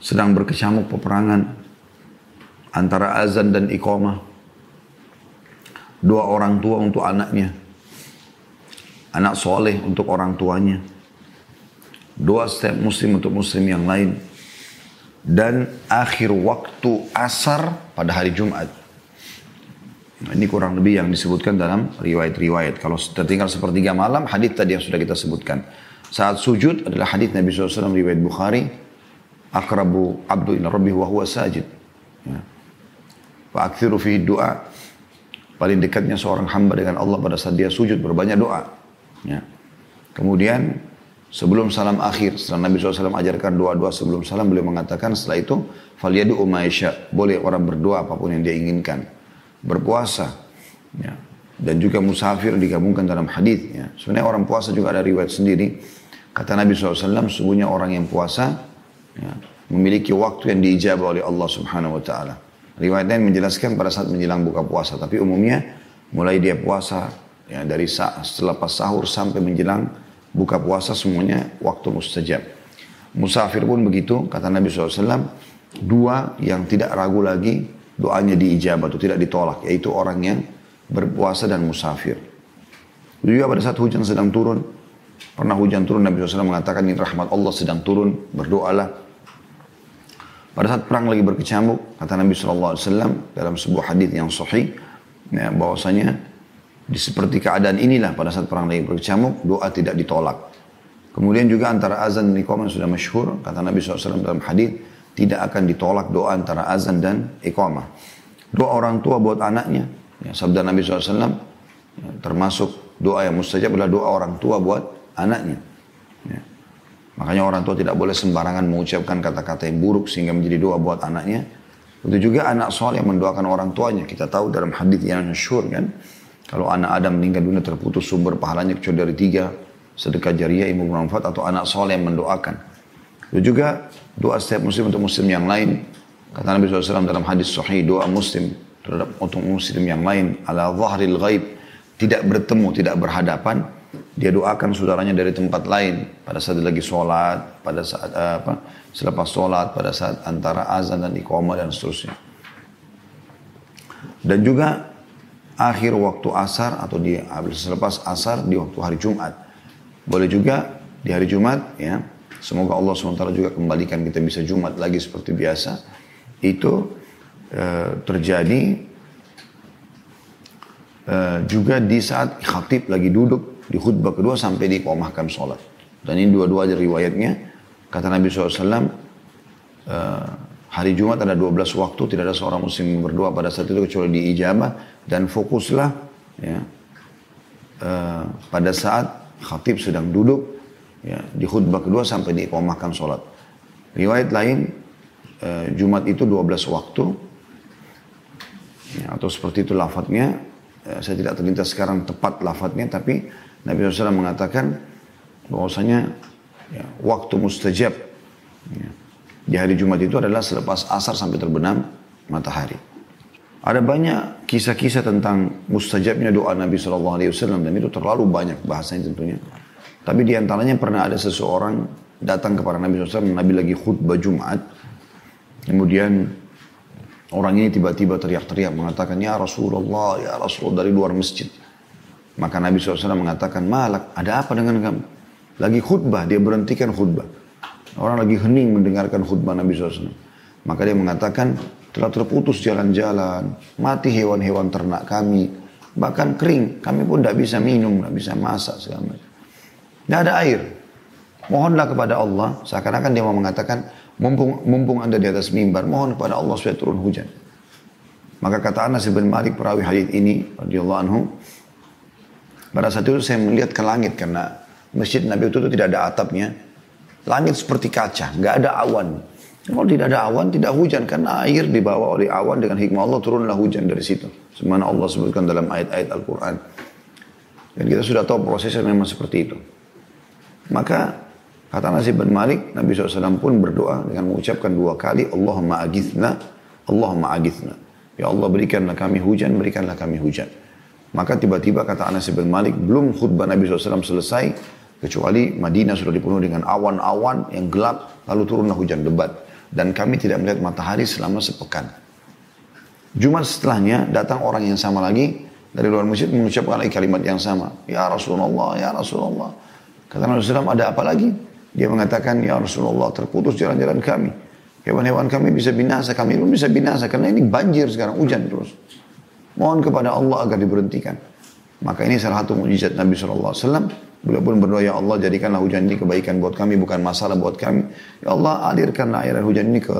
sedang berkecamuk peperangan antara azan dan iqamah. Dua orang tua untuk anaknya. Anak soleh untuk orang tuanya. Dua setiap muslim untuk muslim yang lain. Dan akhir waktu asar pada hari Jumat. Ini kurang lebih yang disebutkan dalam riwayat-riwayat. Kalau tertinggal sepertiga malam, hadis tadi yang sudah kita sebutkan. Saat sujud adalah hadis Nabi SAW riwayat Bukhari. Akrabu abdu ila rabbi wa huwa sajid. Ya. Wa akthiru fihi doa. Paling dekatnya seorang hamba dengan Allah pada saat dia sujud berbanyak doa. Ya. Kemudian sebelum salam akhir, setelah Nabi SAW ajarkan doa-doa sebelum salam, beliau mengatakan setelah itu, Faliyadu umaisya, boleh orang berdoa apa pun yang dia inginkan. Berpuasa, ya. dan juga musafir digabungkan dalam hadis. Ya. Sebenarnya orang puasa juga ada riwayat sendiri. Kata Nabi SAW, sungguhnya orang yang puasa ya, memiliki waktu yang diijabah oleh Allah Subhanahu Wa Taala. Riwayat lain menjelaskan pada saat menjelang buka puasa, tapi umumnya mulai dia puasa ya, dari setelah pas sahur sampai menjelang buka puasa semuanya waktu mustajab. Musafir pun begitu, kata Nabi SAW, dua yang tidak ragu lagi doanya diijabah atau tidak ditolak, yaitu orang yang berpuasa dan musafir. Juga pada saat hujan sedang turun, pernah hujan turun Nabi SAW mengatakan ini rahmat Allah sedang turun, berdoalah. Pada saat perang lagi berkecamuk, kata Nabi SAW dalam sebuah hadis yang sahih, ya, bahwasanya di seperti keadaan inilah pada saat perang lagi berkecamuk, doa tidak ditolak. Kemudian juga antara azan dan iqamah sudah masyhur, kata Nabi SAW dalam hadis tidak akan ditolak doa antara azan dan iqamah. Doa orang tua buat anaknya, ya, sabda Nabi SAW, ya, termasuk doa yang mustajab adalah doa orang tua buat anaknya. Ya. Makanya orang tua tidak boleh sembarangan mengucapkan kata-kata yang buruk sehingga menjadi doa buat anaknya. Itu juga anak soleh yang mendoakan orang tuanya. Kita tahu dalam hadis yang masyhur kan. Kalau anak Adam meninggal dunia terputus sumber pahalanya kecuali dari tiga. Sedekah jariah, ilmu bermanfaat atau anak soleh yang mendoakan. Itu juga doa setiap muslim untuk muslim yang lain. Kata Nabi SAW dalam hadis sahih doa muslim terhadap untuk muslim yang lain ala zahril ghaib tidak bertemu, tidak berhadapan dia doakan saudaranya dari tempat lain pada saat lagi sholat, pada saat eh, apa, selepas sholat, pada saat antara azan dan iqamah dan seterusnya. Dan juga akhir waktu asar atau di selepas asar di waktu hari Jumat. Boleh juga di hari Jumat ya. Semoga Allah SWT juga kembalikan kita bisa Jumat lagi seperti biasa. Itu eh, terjadi eh, juga di saat khatib lagi duduk di khutbah kedua sampai dikomahkan sholat. Dan ini dua-dua aja riwayatnya. Kata Nabi SAW, uh, eh, hari Jumat ada 12 waktu, tidak ada seorang muslim berdoa pada saat itu kecuali diijabah. Dan fokuslah ya, uh, pada saat khatib sedang duduk ya, di khutbah kedua sampai dikomahkan sholat. Riwayat lain, uh, Jumat itu 12 waktu, ya, atau seperti itu lafadznya. saya tidak terlintas sekarang tepat lafadznya, tapi Nabi SAW mengatakan bahwasanya ya, waktu mustajab ya, di hari Jumat itu adalah selepas asar sampai terbenam matahari. Ada banyak kisah-kisah tentang mustajabnya doa Nabi SAW dan itu terlalu banyak bahasanya tentunya. Tapi di antaranya pernah ada seseorang datang kepada Nabi SAW, Nabi lagi khutbah Jumat. Kemudian orang ini tiba-tiba teriak-teriak mengatakan, Ya Rasulullah, Ya Rasulullah dari luar masjid. Maka Nabi SAW mengatakan, Malak, ada apa dengan kamu? Lagi khutbah, dia berhentikan khutbah. Orang lagi hening mendengarkan khutbah Nabi SAW. Maka dia mengatakan, telah terputus jalan-jalan, mati hewan-hewan ternak kami, bahkan kering, kami pun tidak bisa minum, tidak bisa masak segala macam. Tidak ada air. Mohonlah kepada Allah, seakan-akan dia mau mengatakan, mumpung, mumpung anda di atas mimbar, mohon kepada Allah supaya turun hujan. Maka kata Anas bin Malik perawi hadis ini, radhiyallahu anhu, Pada saat itu saya melihat ke langit karena masjid Nabi itu, itu tidak ada atapnya. Langit seperti kaca, nggak ada awan. Kalau tidak ada awan, tidak hujan. Karena air dibawa oleh awan dengan hikmah Allah turunlah hujan dari situ. Semana Allah sebutkan dalam ayat-ayat Al-Quran. Dan kita sudah tahu prosesnya memang seperti itu. Maka kata Nasib bin Malik, Nabi SAW pun berdoa dengan mengucapkan dua kali, Allahumma agithna, Allahumma agithna. Ya Allah berikanlah kami hujan, berikanlah kami hujan. Maka tiba-tiba kata Anas bin Malik, belum khutbah Nabi SAW selesai, kecuali Madinah sudah dipenuhi dengan awan-awan yang gelap, lalu turunlah hujan lebat. Dan kami tidak melihat matahari selama sepekan. Jumat setelahnya datang orang yang sama lagi dari luar masjid mengucapkan lagi kalimat yang sama. Ya Rasulullah, ya Rasulullah. Kata Nabi SAW, ada apa lagi? Dia mengatakan, ya Rasulullah, terputus jalan-jalan kami. Hewan-hewan kami bisa binasa, kami pun bisa binasa. Karena ini banjir sekarang, hujan terus. Mohon kepada Allah agar diberhentikan. Maka ini salah satu mujizat Nabi SAW. Beliau pun berdoa, ya Allah jadikanlah hujan ini kebaikan buat kami, bukan masalah buat kami. Ya Allah alirkanlah air hujan ini ke,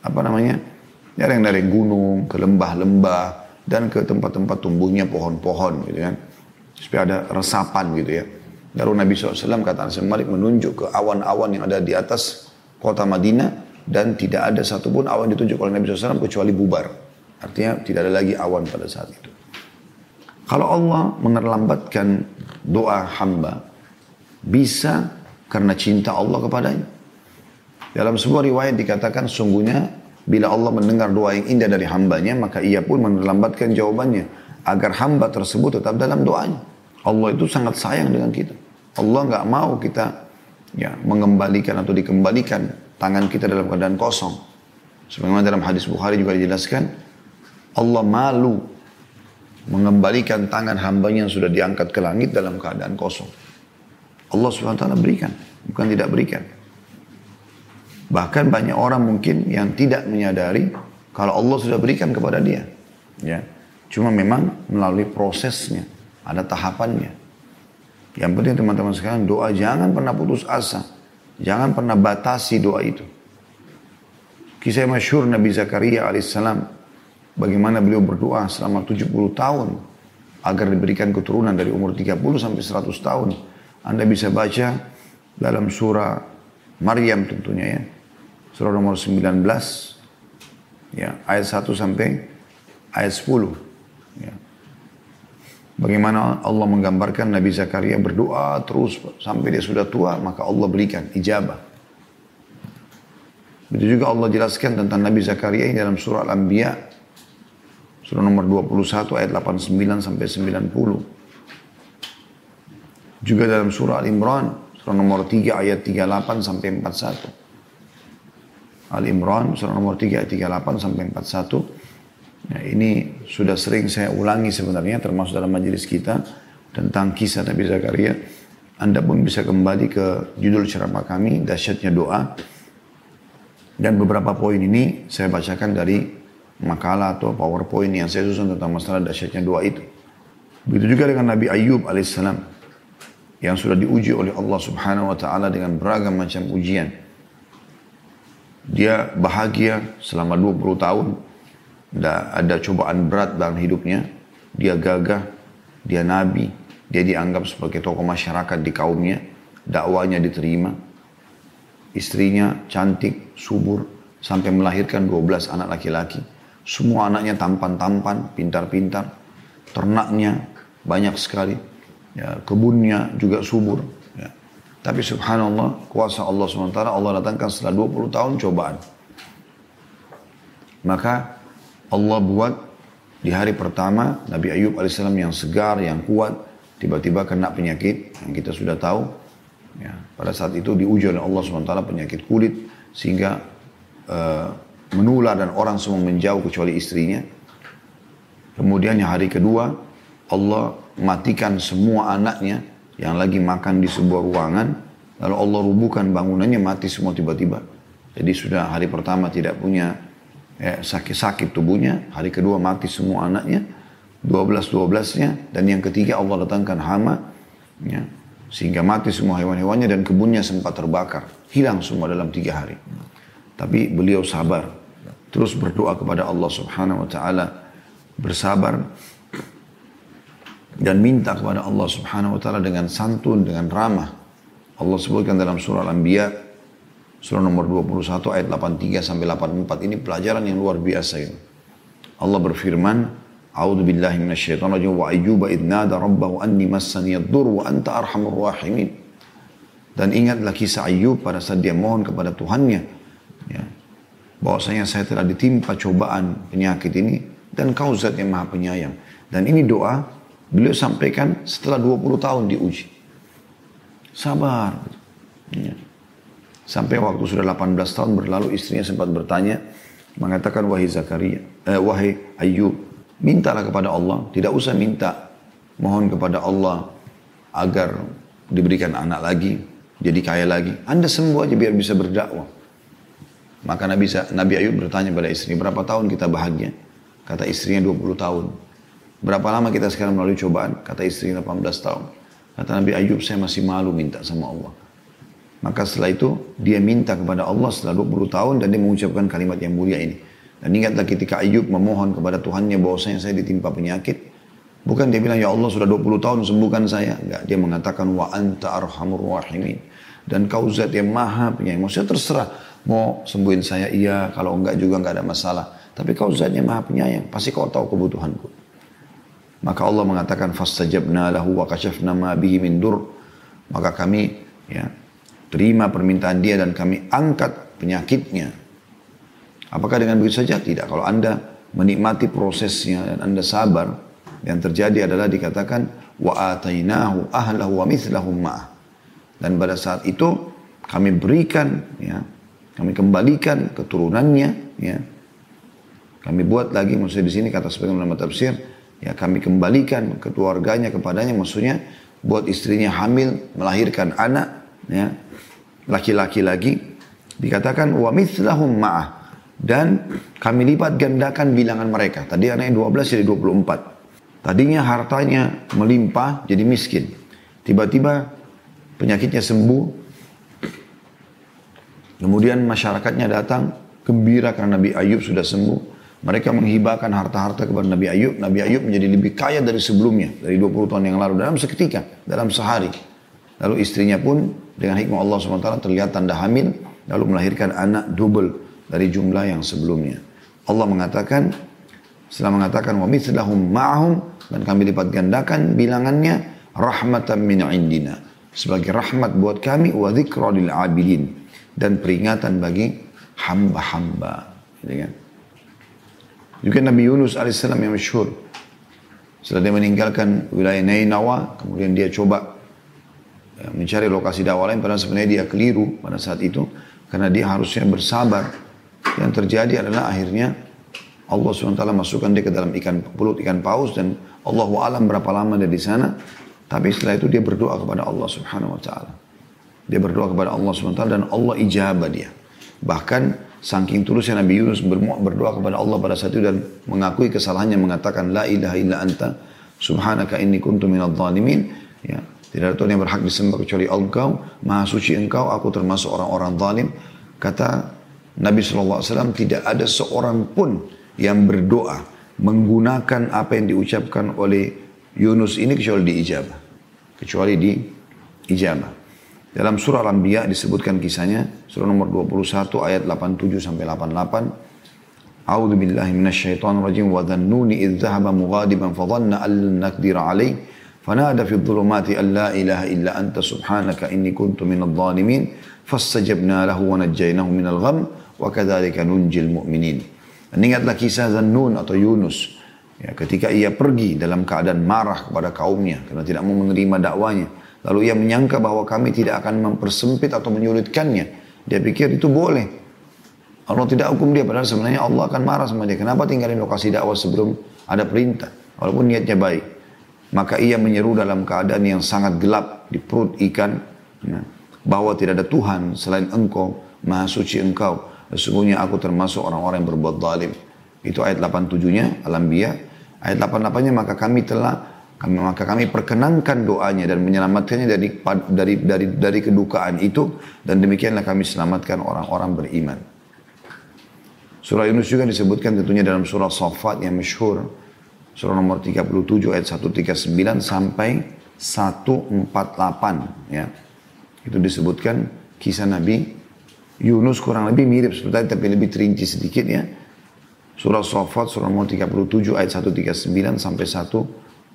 apa namanya, yang dari gunung, ke lembah-lembah, dan ke tempat-tempat tumbuhnya pohon-pohon gitu kan. Supaya ada resapan gitu ya. Lalu Nabi SAW kata Anas Malik menunjuk ke awan-awan yang ada di atas kota Madinah dan tidak ada satupun awan ditunjuk oleh Nabi SAW kecuali bubar. Artinya tidak ada lagi awan pada saat itu. Kalau Allah menerlambatkan doa hamba, bisa karena cinta Allah kepadanya. Dalam sebuah riwayat dikatakan sungguhnya bila Allah mendengar doa yang indah dari hambanya, maka ia pun menerlambatkan jawabannya. Agar hamba tersebut tetap dalam doanya. Allah itu sangat sayang dengan kita. Allah nggak mau kita ya mengembalikan atau dikembalikan tangan kita dalam keadaan kosong. Sebagaimana dalam hadis Bukhari juga dijelaskan, Allah malu mengembalikan tangan hambanya yang sudah diangkat ke langit dalam keadaan kosong. Allah SWT berikan, bukan tidak berikan. Bahkan banyak orang mungkin yang tidak menyadari kalau Allah sudah berikan kepada dia. Ya, Cuma memang melalui prosesnya, ada tahapannya. Yang penting teman-teman sekalian doa jangan pernah putus asa. Jangan pernah batasi doa itu. Kisah masyhur Nabi Zakaria alaihissalam bagaimana beliau berdoa selama 70 tahun agar diberikan keturunan dari umur 30 sampai 100 tahun. Anda bisa baca dalam surah Maryam tentunya ya. Surah nomor 19 ya, ayat 1 sampai ayat 10. Ya. Bagaimana Allah menggambarkan Nabi Zakaria berdoa terus sampai dia sudah tua maka Allah berikan ijabah. Begitu juga Allah jelaskan tentang Nabi Zakaria ini dalam surah Al-Anbiya Surah nomor 21 ayat 89 sampai 90. Juga dalam surah Al-Imran, surah nomor 3 ayat 38 sampai 41. Al-Imran, surah nomor 3 ayat 38 sampai 41. Nah, ini sudah sering saya ulangi sebenarnya termasuk dalam majelis kita tentang kisah Nabi Zakaria. Anda pun bisa kembali ke judul ceramah kami, dahsyatnya doa. Dan beberapa poin ini saya bacakan dari makalah atau powerpoint yang saya susun tentang masalah dahsyatnya doa itu. Begitu juga dengan Nabi Ayub alaihissalam yang sudah diuji oleh Allah subhanahu wa ta'ala dengan beragam macam ujian. Dia bahagia selama 20 tahun. Ada cobaan berat dalam hidupnya. Dia gagah, dia nabi, dia dianggap sebagai tokoh masyarakat di kaumnya. Dakwanya diterima. Istrinya cantik, subur, sampai melahirkan 12 anak laki-laki semua anaknya tampan-tampan, pintar-pintar. Ternaknya banyak sekali. Ya, kebunnya juga subur. Ya. Tapi subhanallah, kuasa Allah SWT, Allah datangkan setelah 20 tahun cobaan. Maka Allah buat di hari pertama Nabi Ayub AS yang segar, yang kuat, tiba-tiba kena penyakit yang kita sudah tahu. Ya, pada saat itu diuji oleh Allah SWT penyakit kulit sehingga uh, menular dan orang semua menjauh kecuali istrinya. Kemudian yang hari kedua Allah matikan semua anaknya yang lagi makan di sebuah ruangan. Lalu Allah rubuhkan bangunannya mati semua tiba-tiba. Jadi sudah hari pertama tidak punya ya, sakit-sakit tubuhnya. Hari kedua mati semua anaknya. 12-12-nya. Dan yang ketiga Allah datangkan hama. Ya, sehingga mati semua hewan-hewannya dan kebunnya sempat terbakar. Hilang semua dalam tiga hari. Tapi beliau sabar terus berdoa kepada Allah Subhanahu wa taala, bersabar dan minta kepada Allah Subhanahu wa taala dengan santun, dengan ramah. Allah sebutkan dalam surah Al-Anbiya surah nomor 21 ayat 83 sampai 84 ini pelajaran yang luar biasa ini. Allah berfirman, "A'udzu billahi minasyaitonir rajim wa ayyuba idnada rabbahu anni massani ad-dur wa anta arhamur rahimin." Dan ingatlah kisah Ayub pada saat dia mohon kepada Tuhannya ya, bahwasanya saya telah ditimpa cobaan penyakit ini dan kau zat yang maha penyayang. Dan ini doa beliau sampaikan setelah 20 tahun diuji. Sabar. Ya. Sampai waktu sudah 18 tahun berlalu istrinya sempat bertanya mengatakan wahai Zakaria, eh, wahai Ayub, mintalah kepada Allah, tidak usah minta mohon kepada Allah agar diberikan anak lagi, jadi kaya lagi. Anda sembuh aja biar bisa berdakwah. Maka Nabi, Nabi Ayub bertanya pada istri, berapa tahun kita bahagia? Kata istrinya 20 tahun. Berapa lama kita sekarang melalui cobaan? Kata istrinya 18 tahun. Kata Nabi Ayub, saya masih malu minta sama Allah. Maka setelah itu, dia minta kepada Allah setelah 20 tahun dan dia mengucapkan kalimat yang mulia ini. Dan ingatlah ketika Ayub memohon kepada Tuhannya bahwasanya saya ditimpa penyakit. Bukan dia bilang, ya Allah sudah 20 tahun sembuhkan saya. Enggak, dia mengatakan, wa anta arhamur rahimin. Dan kau zat yang maha penyayang. Maksudnya terserah Mau sembuhin saya iya, kalau enggak juga enggak ada masalah. Tapi kau zatnya maha penyayang, pasti kau tahu kebutuhanku. Maka Allah mengatakan fastajabna lahu wa kashafna ma bihi min dur. Maka kami ya terima permintaan dia dan kami angkat penyakitnya. Apakah dengan begitu saja? Tidak. Kalau Anda menikmati prosesnya dan Anda sabar, yang terjadi adalah dikatakan wa atainahu ahlahu wa mithlahum ma'ah. Dan pada saat itu kami berikan ya kami kembalikan keturunannya, ya. Kami buat lagi, maksudnya di sini kata sebagian ulama tafsir, ya kami kembalikan keluarganya kepadanya, maksudnya buat istrinya hamil, melahirkan anak, ya, laki-laki lagi, dikatakan wa mithlahum ma'ah dan kami lipat gandakan bilangan mereka. Tadi anaknya 12 jadi 24. Tadinya hartanya melimpah jadi miskin. Tiba-tiba penyakitnya sembuh, Kemudian masyarakatnya datang gembira karena Nabi Ayub sudah sembuh. Mereka menghibahkan harta-harta kepada Nabi Ayub. Nabi Ayub menjadi lebih kaya dari sebelumnya, dari 20 tahun yang lalu, dalam seketika, dalam sehari. Lalu istrinya pun dengan hikmah Allah SWT terlihat tanda hamil, lalu melahirkan anak double dari jumlah yang sebelumnya. Allah mengatakan, setelah mengatakan mithlahum ma'ahum dan kami lipat gandakan bilangannya rahmatan min indina sebagai rahmat buat kami wa dzikra lil abidin dan peringatan bagi hamba-hamba. Gitu kan? Juga Nabi Yunus alaihissalam yang masyhur. Setelah dia meninggalkan wilayah Nainawa, kemudian dia coba ya, mencari lokasi dakwah lain, padahal sebenarnya dia keliru pada saat itu, karena dia harusnya bersabar. Yang terjadi adalah akhirnya Allah SWT masukkan dia ke dalam ikan pulut ikan paus dan Allah alam berapa lama dia di sana. Tapi setelah itu dia berdoa kepada Allah Subhanahu Wa Taala. Dia berdoa kepada Allah SWT dan Allah ijabah dia. Bahkan saking tulusnya Nabi Yunus berdoa kepada Allah pada saat itu dan mengakui kesalahannya mengatakan la ilaha illa anta subhanaka inni kuntu minadh dhalimin. Ya tidak ada Tuhan yang berhak disembah kecuali Engkau maha suci Engkau aku termasuk orang-orang zalim. Kata Nabi SAW tidak ada seorang pun yang berdoa menggunakan apa yang diucapkan oleh Yunus ini kecuali diijabah. Kecuali diijabah dalam surah Al-Anbiya disebutkan kisahnya, surah nomor 21 ayat 87 sampai 88. A'udzu billahi minasyaitonir rajim. Wa dhannuni idh dhahaba mughadiban fa dhanna an lan naqdira fi dhulumati an la ilaha illa anta subhanaka inni kuntu minadh dhalimin. Fastajabna lahu wa najjaynahu minal gham. Wa kadzalika nunjil mu'minin. Dan ingatlah kisah Zannun atau Yunus. Ya, ketika ia pergi dalam keadaan marah kepada kaumnya karena tidak mau menerima dakwanya Lalu ia menyangka bahwa kami tidak akan mempersempit atau menyulitkannya. Dia pikir itu boleh. Allah tidak hukum dia, padahal sebenarnya Allah akan marah sama dia. Kenapa tinggalin lokasi dakwah sebelum ada perintah? Walaupun niatnya baik. Maka ia menyeru dalam keadaan yang sangat gelap di perut ikan. Ya, bahwa tidak ada Tuhan selain engkau, maha suci engkau. Sesungguhnya aku termasuk orang-orang yang berbuat zalim. Itu ayat 87-nya, Al-Anbiya. Ayat 88-nya, maka kami telah maka kami perkenankan doanya dan menyelamatkannya dari dari dari dari kedukaan itu dan demikianlah kami selamatkan orang-orang beriman. Surah Yunus juga disebutkan tentunya dalam surah Safat yang masyhur. surah nomor 37 ayat 139 sampai 148 ya. Itu disebutkan kisah Nabi Yunus kurang lebih mirip seperti tapi lebih terinci sedikit ya. Surah Sofat surah nomor 37 ayat 139 sampai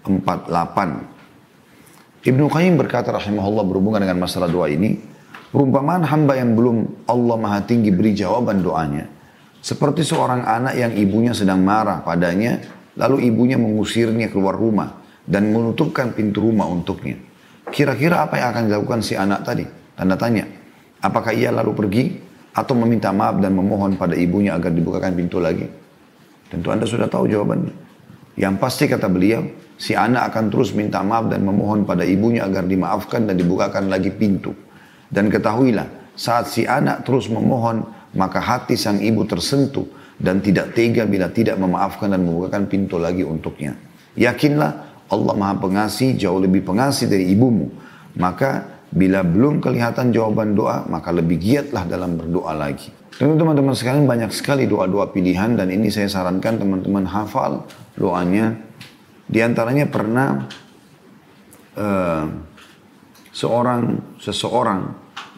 148. Ibnu Qayyim berkata rahimahullah berhubungan dengan masalah doa ini, perumpamaan hamba yang belum Allah Maha Tinggi beri jawaban doanya, seperti seorang anak yang ibunya sedang marah padanya, lalu ibunya mengusirnya keluar rumah dan menutupkan pintu rumah untuknya. Kira-kira apa yang akan dilakukan si anak tadi? Tanda tanya. Apakah ia lalu pergi atau meminta maaf dan memohon pada ibunya agar dibukakan pintu lagi? Tentu Anda sudah tahu jawabannya. Yang pasti kata beliau, si anak akan terus minta maaf dan memohon pada ibunya agar dimaafkan dan dibukakan lagi pintu. Dan ketahuilah, saat si anak terus memohon, maka hati sang ibu tersentuh dan tidak tega bila tidak memaafkan dan membukakan pintu lagi untuknya. Yakinlah Allah maha pengasih, jauh lebih pengasih dari ibumu. Maka bila belum kelihatan jawaban doa, maka lebih giatlah dalam berdoa lagi. Tentu teman-teman sekalian banyak sekali doa-doa pilihan dan ini saya sarankan teman-teman hafal doanya. Di antaranya pernah uh, seorang seseorang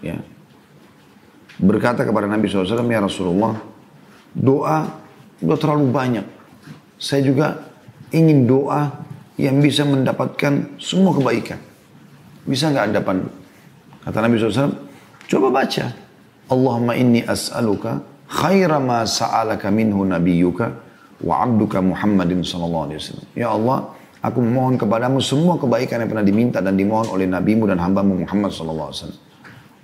ya berkata kepada Nabi SAW, ya Rasulullah, doa udah terlalu banyak. Saya juga ingin doa yang bisa mendapatkan semua kebaikan. Bisa nggak anda pandu? Kata Nabi SAW, coba baca. Allahumma inni as'aluka khaira ma sa'alaka minhu nabiyyuka wa abduka Muhammadin sallallahu alaihi wasallam. Ya Allah, aku memohon kepadamu semua kebaikan yang pernah diminta dan dimohon oleh nabimu dan hambamu Muhammad sallallahu alaihi wasallam.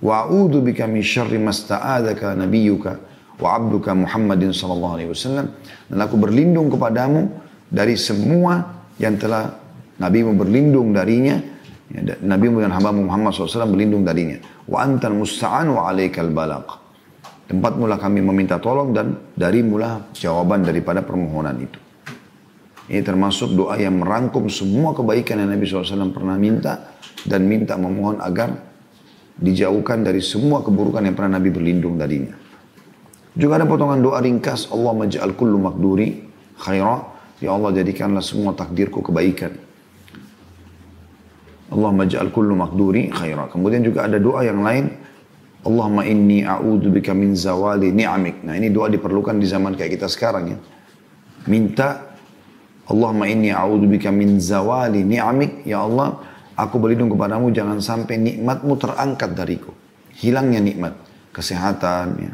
Wa a'udzu bika min syarri masta'adzaka nabiyyuka wa abduka Muhammadin sallallahu alaihi wasallam. Dan aku berlindung kepadamu dari semua yang telah Nabi berlindung darinya, ya, Nabi dan hamba Muhammad SAW berlindung darinya. Wa antal musta'an wa alaikal balaq. Tempat mula kami meminta tolong dan dari mula jawaban daripada permohonan itu. Ini termasuk doa yang merangkum semua kebaikan yang Nabi SAW pernah minta dan minta memohon agar dijauhkan dari semua keburukan yang pernah Nabi berlindung darinya. Juga ada potongan doa ringkas Allah maj'al kullu makduri khairah Ya Allah jadikanlah semua takdirku kebaikan. Allahumma ja'al kullu makduri khairah. Kemudian juga ada doa yang lain. Allahumma inni a'udhu bika min zawali ni'amik. Nah ini doa diperlukan di zaman kayak kita sekarang ya. Minta Allahumma inni a'udhu bika min zawali ni'amik. Ya Allah, aku berlindung kepadamu jangan sampai nikmatmu terangkat dariku. Hilangnya nikmat. Kesehatan, ya,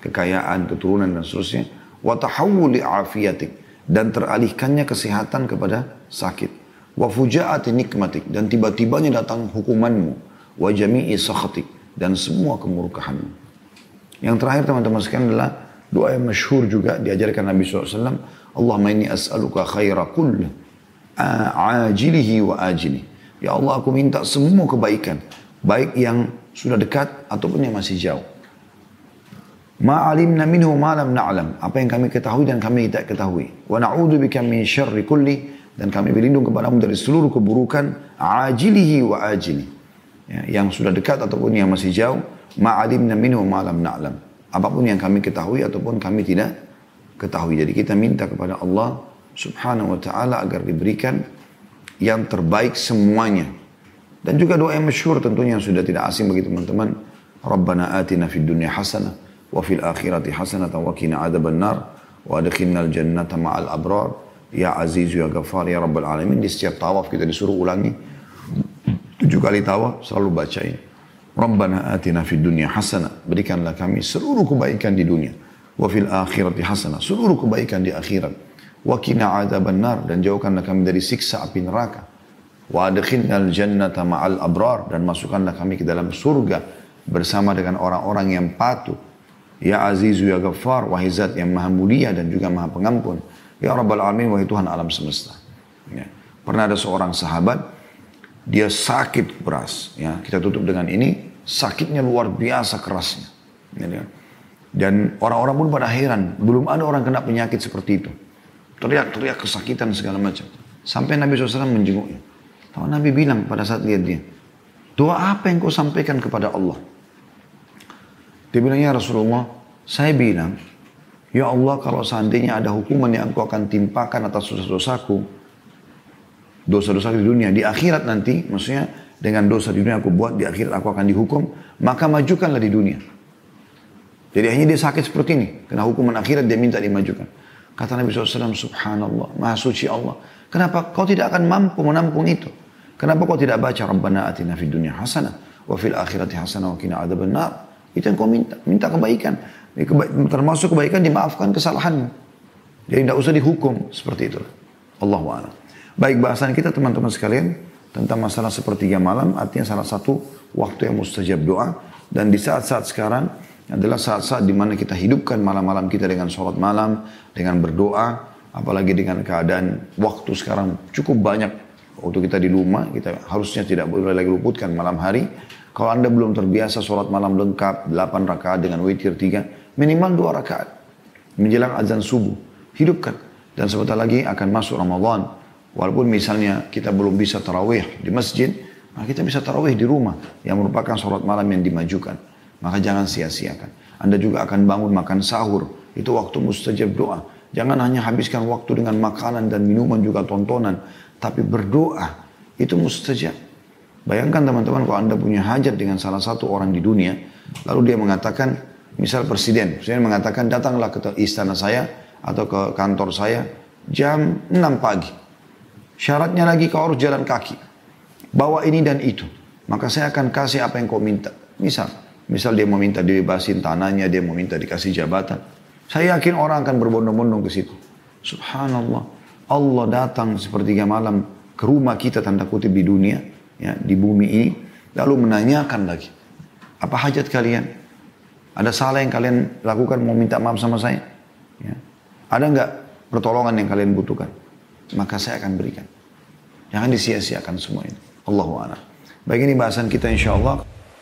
kekayaan, keturunan dan seterusnya. Wa tahawuli afiyatik dan teralihkannya kesehatan kepada sakit. Wa fujaati nikmatik dan tiba-tibanya datang hukumanmu. Wa jami'i sakhatik dan semua kemurkahanmu. Yang terakhir teman-teman sekalian adalah doa yang masyhur juga diajarkan Nabi SAW. Allahumma inni as'aluka khaira kulli wa ajili. Ya Allah aku minta semua kebaikan. Baik yang sudah dekat ataupun yang masih jauh. Ma'alimna minhu ma'lam na'lam. Apa yang kami ketahui dan kami tidak ketahui. Wa na'udhu bika min syarri kulli. Dan kami berlindung kepadamu dari seluruh keburukan. Ajilihi wa ajili. Ya, yang sudah dekat ataupun yang masih jauh. Ma'alimna minhu ma'lam na'lam. Apa pun yang kami ketahui ataupun kami tidak ketahui. Jadi kita minta kepada Allah subhanahu wa ta'ala agar diberikan yang terbaik semuanya. Dan juga doa yang masyhur tentunya yang sudah tidak asing bagi teman-teman. Rabbana atina fid dunya hasanah wa fil akhirati hasanatan wa qina adzaban nar wa adkhilnal jannata ma'al abrar ya aziz ya ghafar ya rabbal alamin di setiap tawaf kita disuruh ulangi tujuh kali tawaf selalu bacain. Rabbana atina fid dunya hasanah berikanlah kami seluruh kebaikan di dunia. Wa fil akhirati hasanah seluruh kebaikan di akhirat. Wa qina adzaban nar. Dan jauhkanlah kami dari siksa api neraka. Wa adkhilnal jannata ma'al abrar. Dan masukkanlah kami ke dalam surga bersama dengan orang-orang yang patuh. Ya Azizu ya Ghaffar, wahai zat yang maha mulia dan juga maha pengampun. Ya Rabbal Alamin, wahai Tuhan alam semesta. Ya. Pernah ada seorang sahabat, dia sakit keras. Ya, kita tutup dengan ini, sakitnya luar biasa kerasnya. Ya, dan orang-orang pun pada heran, belum ada orang kena penyakit seperti itu. Teriak-teriak kesakitan segala macam. Sampai Nabi SAW menjenguknya. Tahu Nabi bilang pada saat lihat dia, doa apa yang kau sampaikan kepada Allah? Dia bilang, ya Rasulullah, saya bilang, Ya Allah kalau seandainya ada hukuman yang engkau akan timpakan atas dosa-dosaku, dosa-dosa di dunia, di akhirat nanti, maksudnya dengan dosa di dunia aku buat, di akhirat aku akan dihukum, maka majukanlah di dunia. Jadi hanya dia sakit seperti ini, karena hukuman akhirat dia minta dimajukan. Kata Nabi SAW, Subhanallah, Maha Suci Allah. Kenapa kau tidak akan mampu menampung itu? Kenapa kau tidak baca Rabbana atina fid dunya hasanah wa fil akhirati hasanah wa qina adzabannar? Itu yang kau minta, minta kebaikan. Termasuk kebaikan dimaafkan kesalahanmu. Jadi tidak usah dihukum seperti itu. Allah a'lam. Baik bahasan kita teman-teman sekalian tentang masalah sepertiga malam artinya salah satu waktu yang mustajab doa dan di saat-saat sekarang adalah saat-saat di mana kita hidupkan malam-malam kita dengan sholat malam, dengan berdoa, apalagi dengan keadaan waktu sekarang cukup banyak waktu kita di rumah, kita harusnya tidak boleh lagi luputkan malam hari. Kalau Anda belum terbiasa sholat malam lengkap, 8 rakaat dengan witir 3, minimal 2 rakaat. Menjelang azan subuh, hidupkan. Dan sebentar lagi akan masuk Ramadan. Walaupun misalnya kita belum bisa tarawih di masjid, maka kita bisa tarawih di rumah yang merupakan sholat malam yang dimajukan. Maka jangan sia-siakan. Anda juga akan bangun makan sahur. Itu waktu mustajab doa. Jangan hanya habiskan waktu dengan makanan dan minuman juga tontonan. Tapi berdoa. Itu mustajab. Bayangkan teman-teman kalau Anda punya hajat dengan salah satu orang di dunia, lalu dia mengatakan, misal presiden, presiden mengatakan datanglah ke istana saya atau ke kantor saya jam 6 pagi. Syaratnya lagi kau harus jalan kaki. Bawa ini dan itu. Maka saya akan kasih apa yang kau minta. Misal, misal dia mau minta dibebasin tanahnya, dia mau minta dikasih jabatan. Saya yakin orang akan berbondong-bondong ke situ. Subhanallah. Allah datang sepertiga malam ke rumah kita tanda kutip di dunia ya, di bumi ini, lalu menanyakan lagi, apa hajat kalian? Ada salah yang kalian lakukan mau minta maaf sama saya? Ya. Ada nggak pertolongan yang kalian butuhkan? Maka saya akan berikan. Jangan disia-siakan semua ini. Allahu a'lam. Baik ini bahasan kita insya Allah.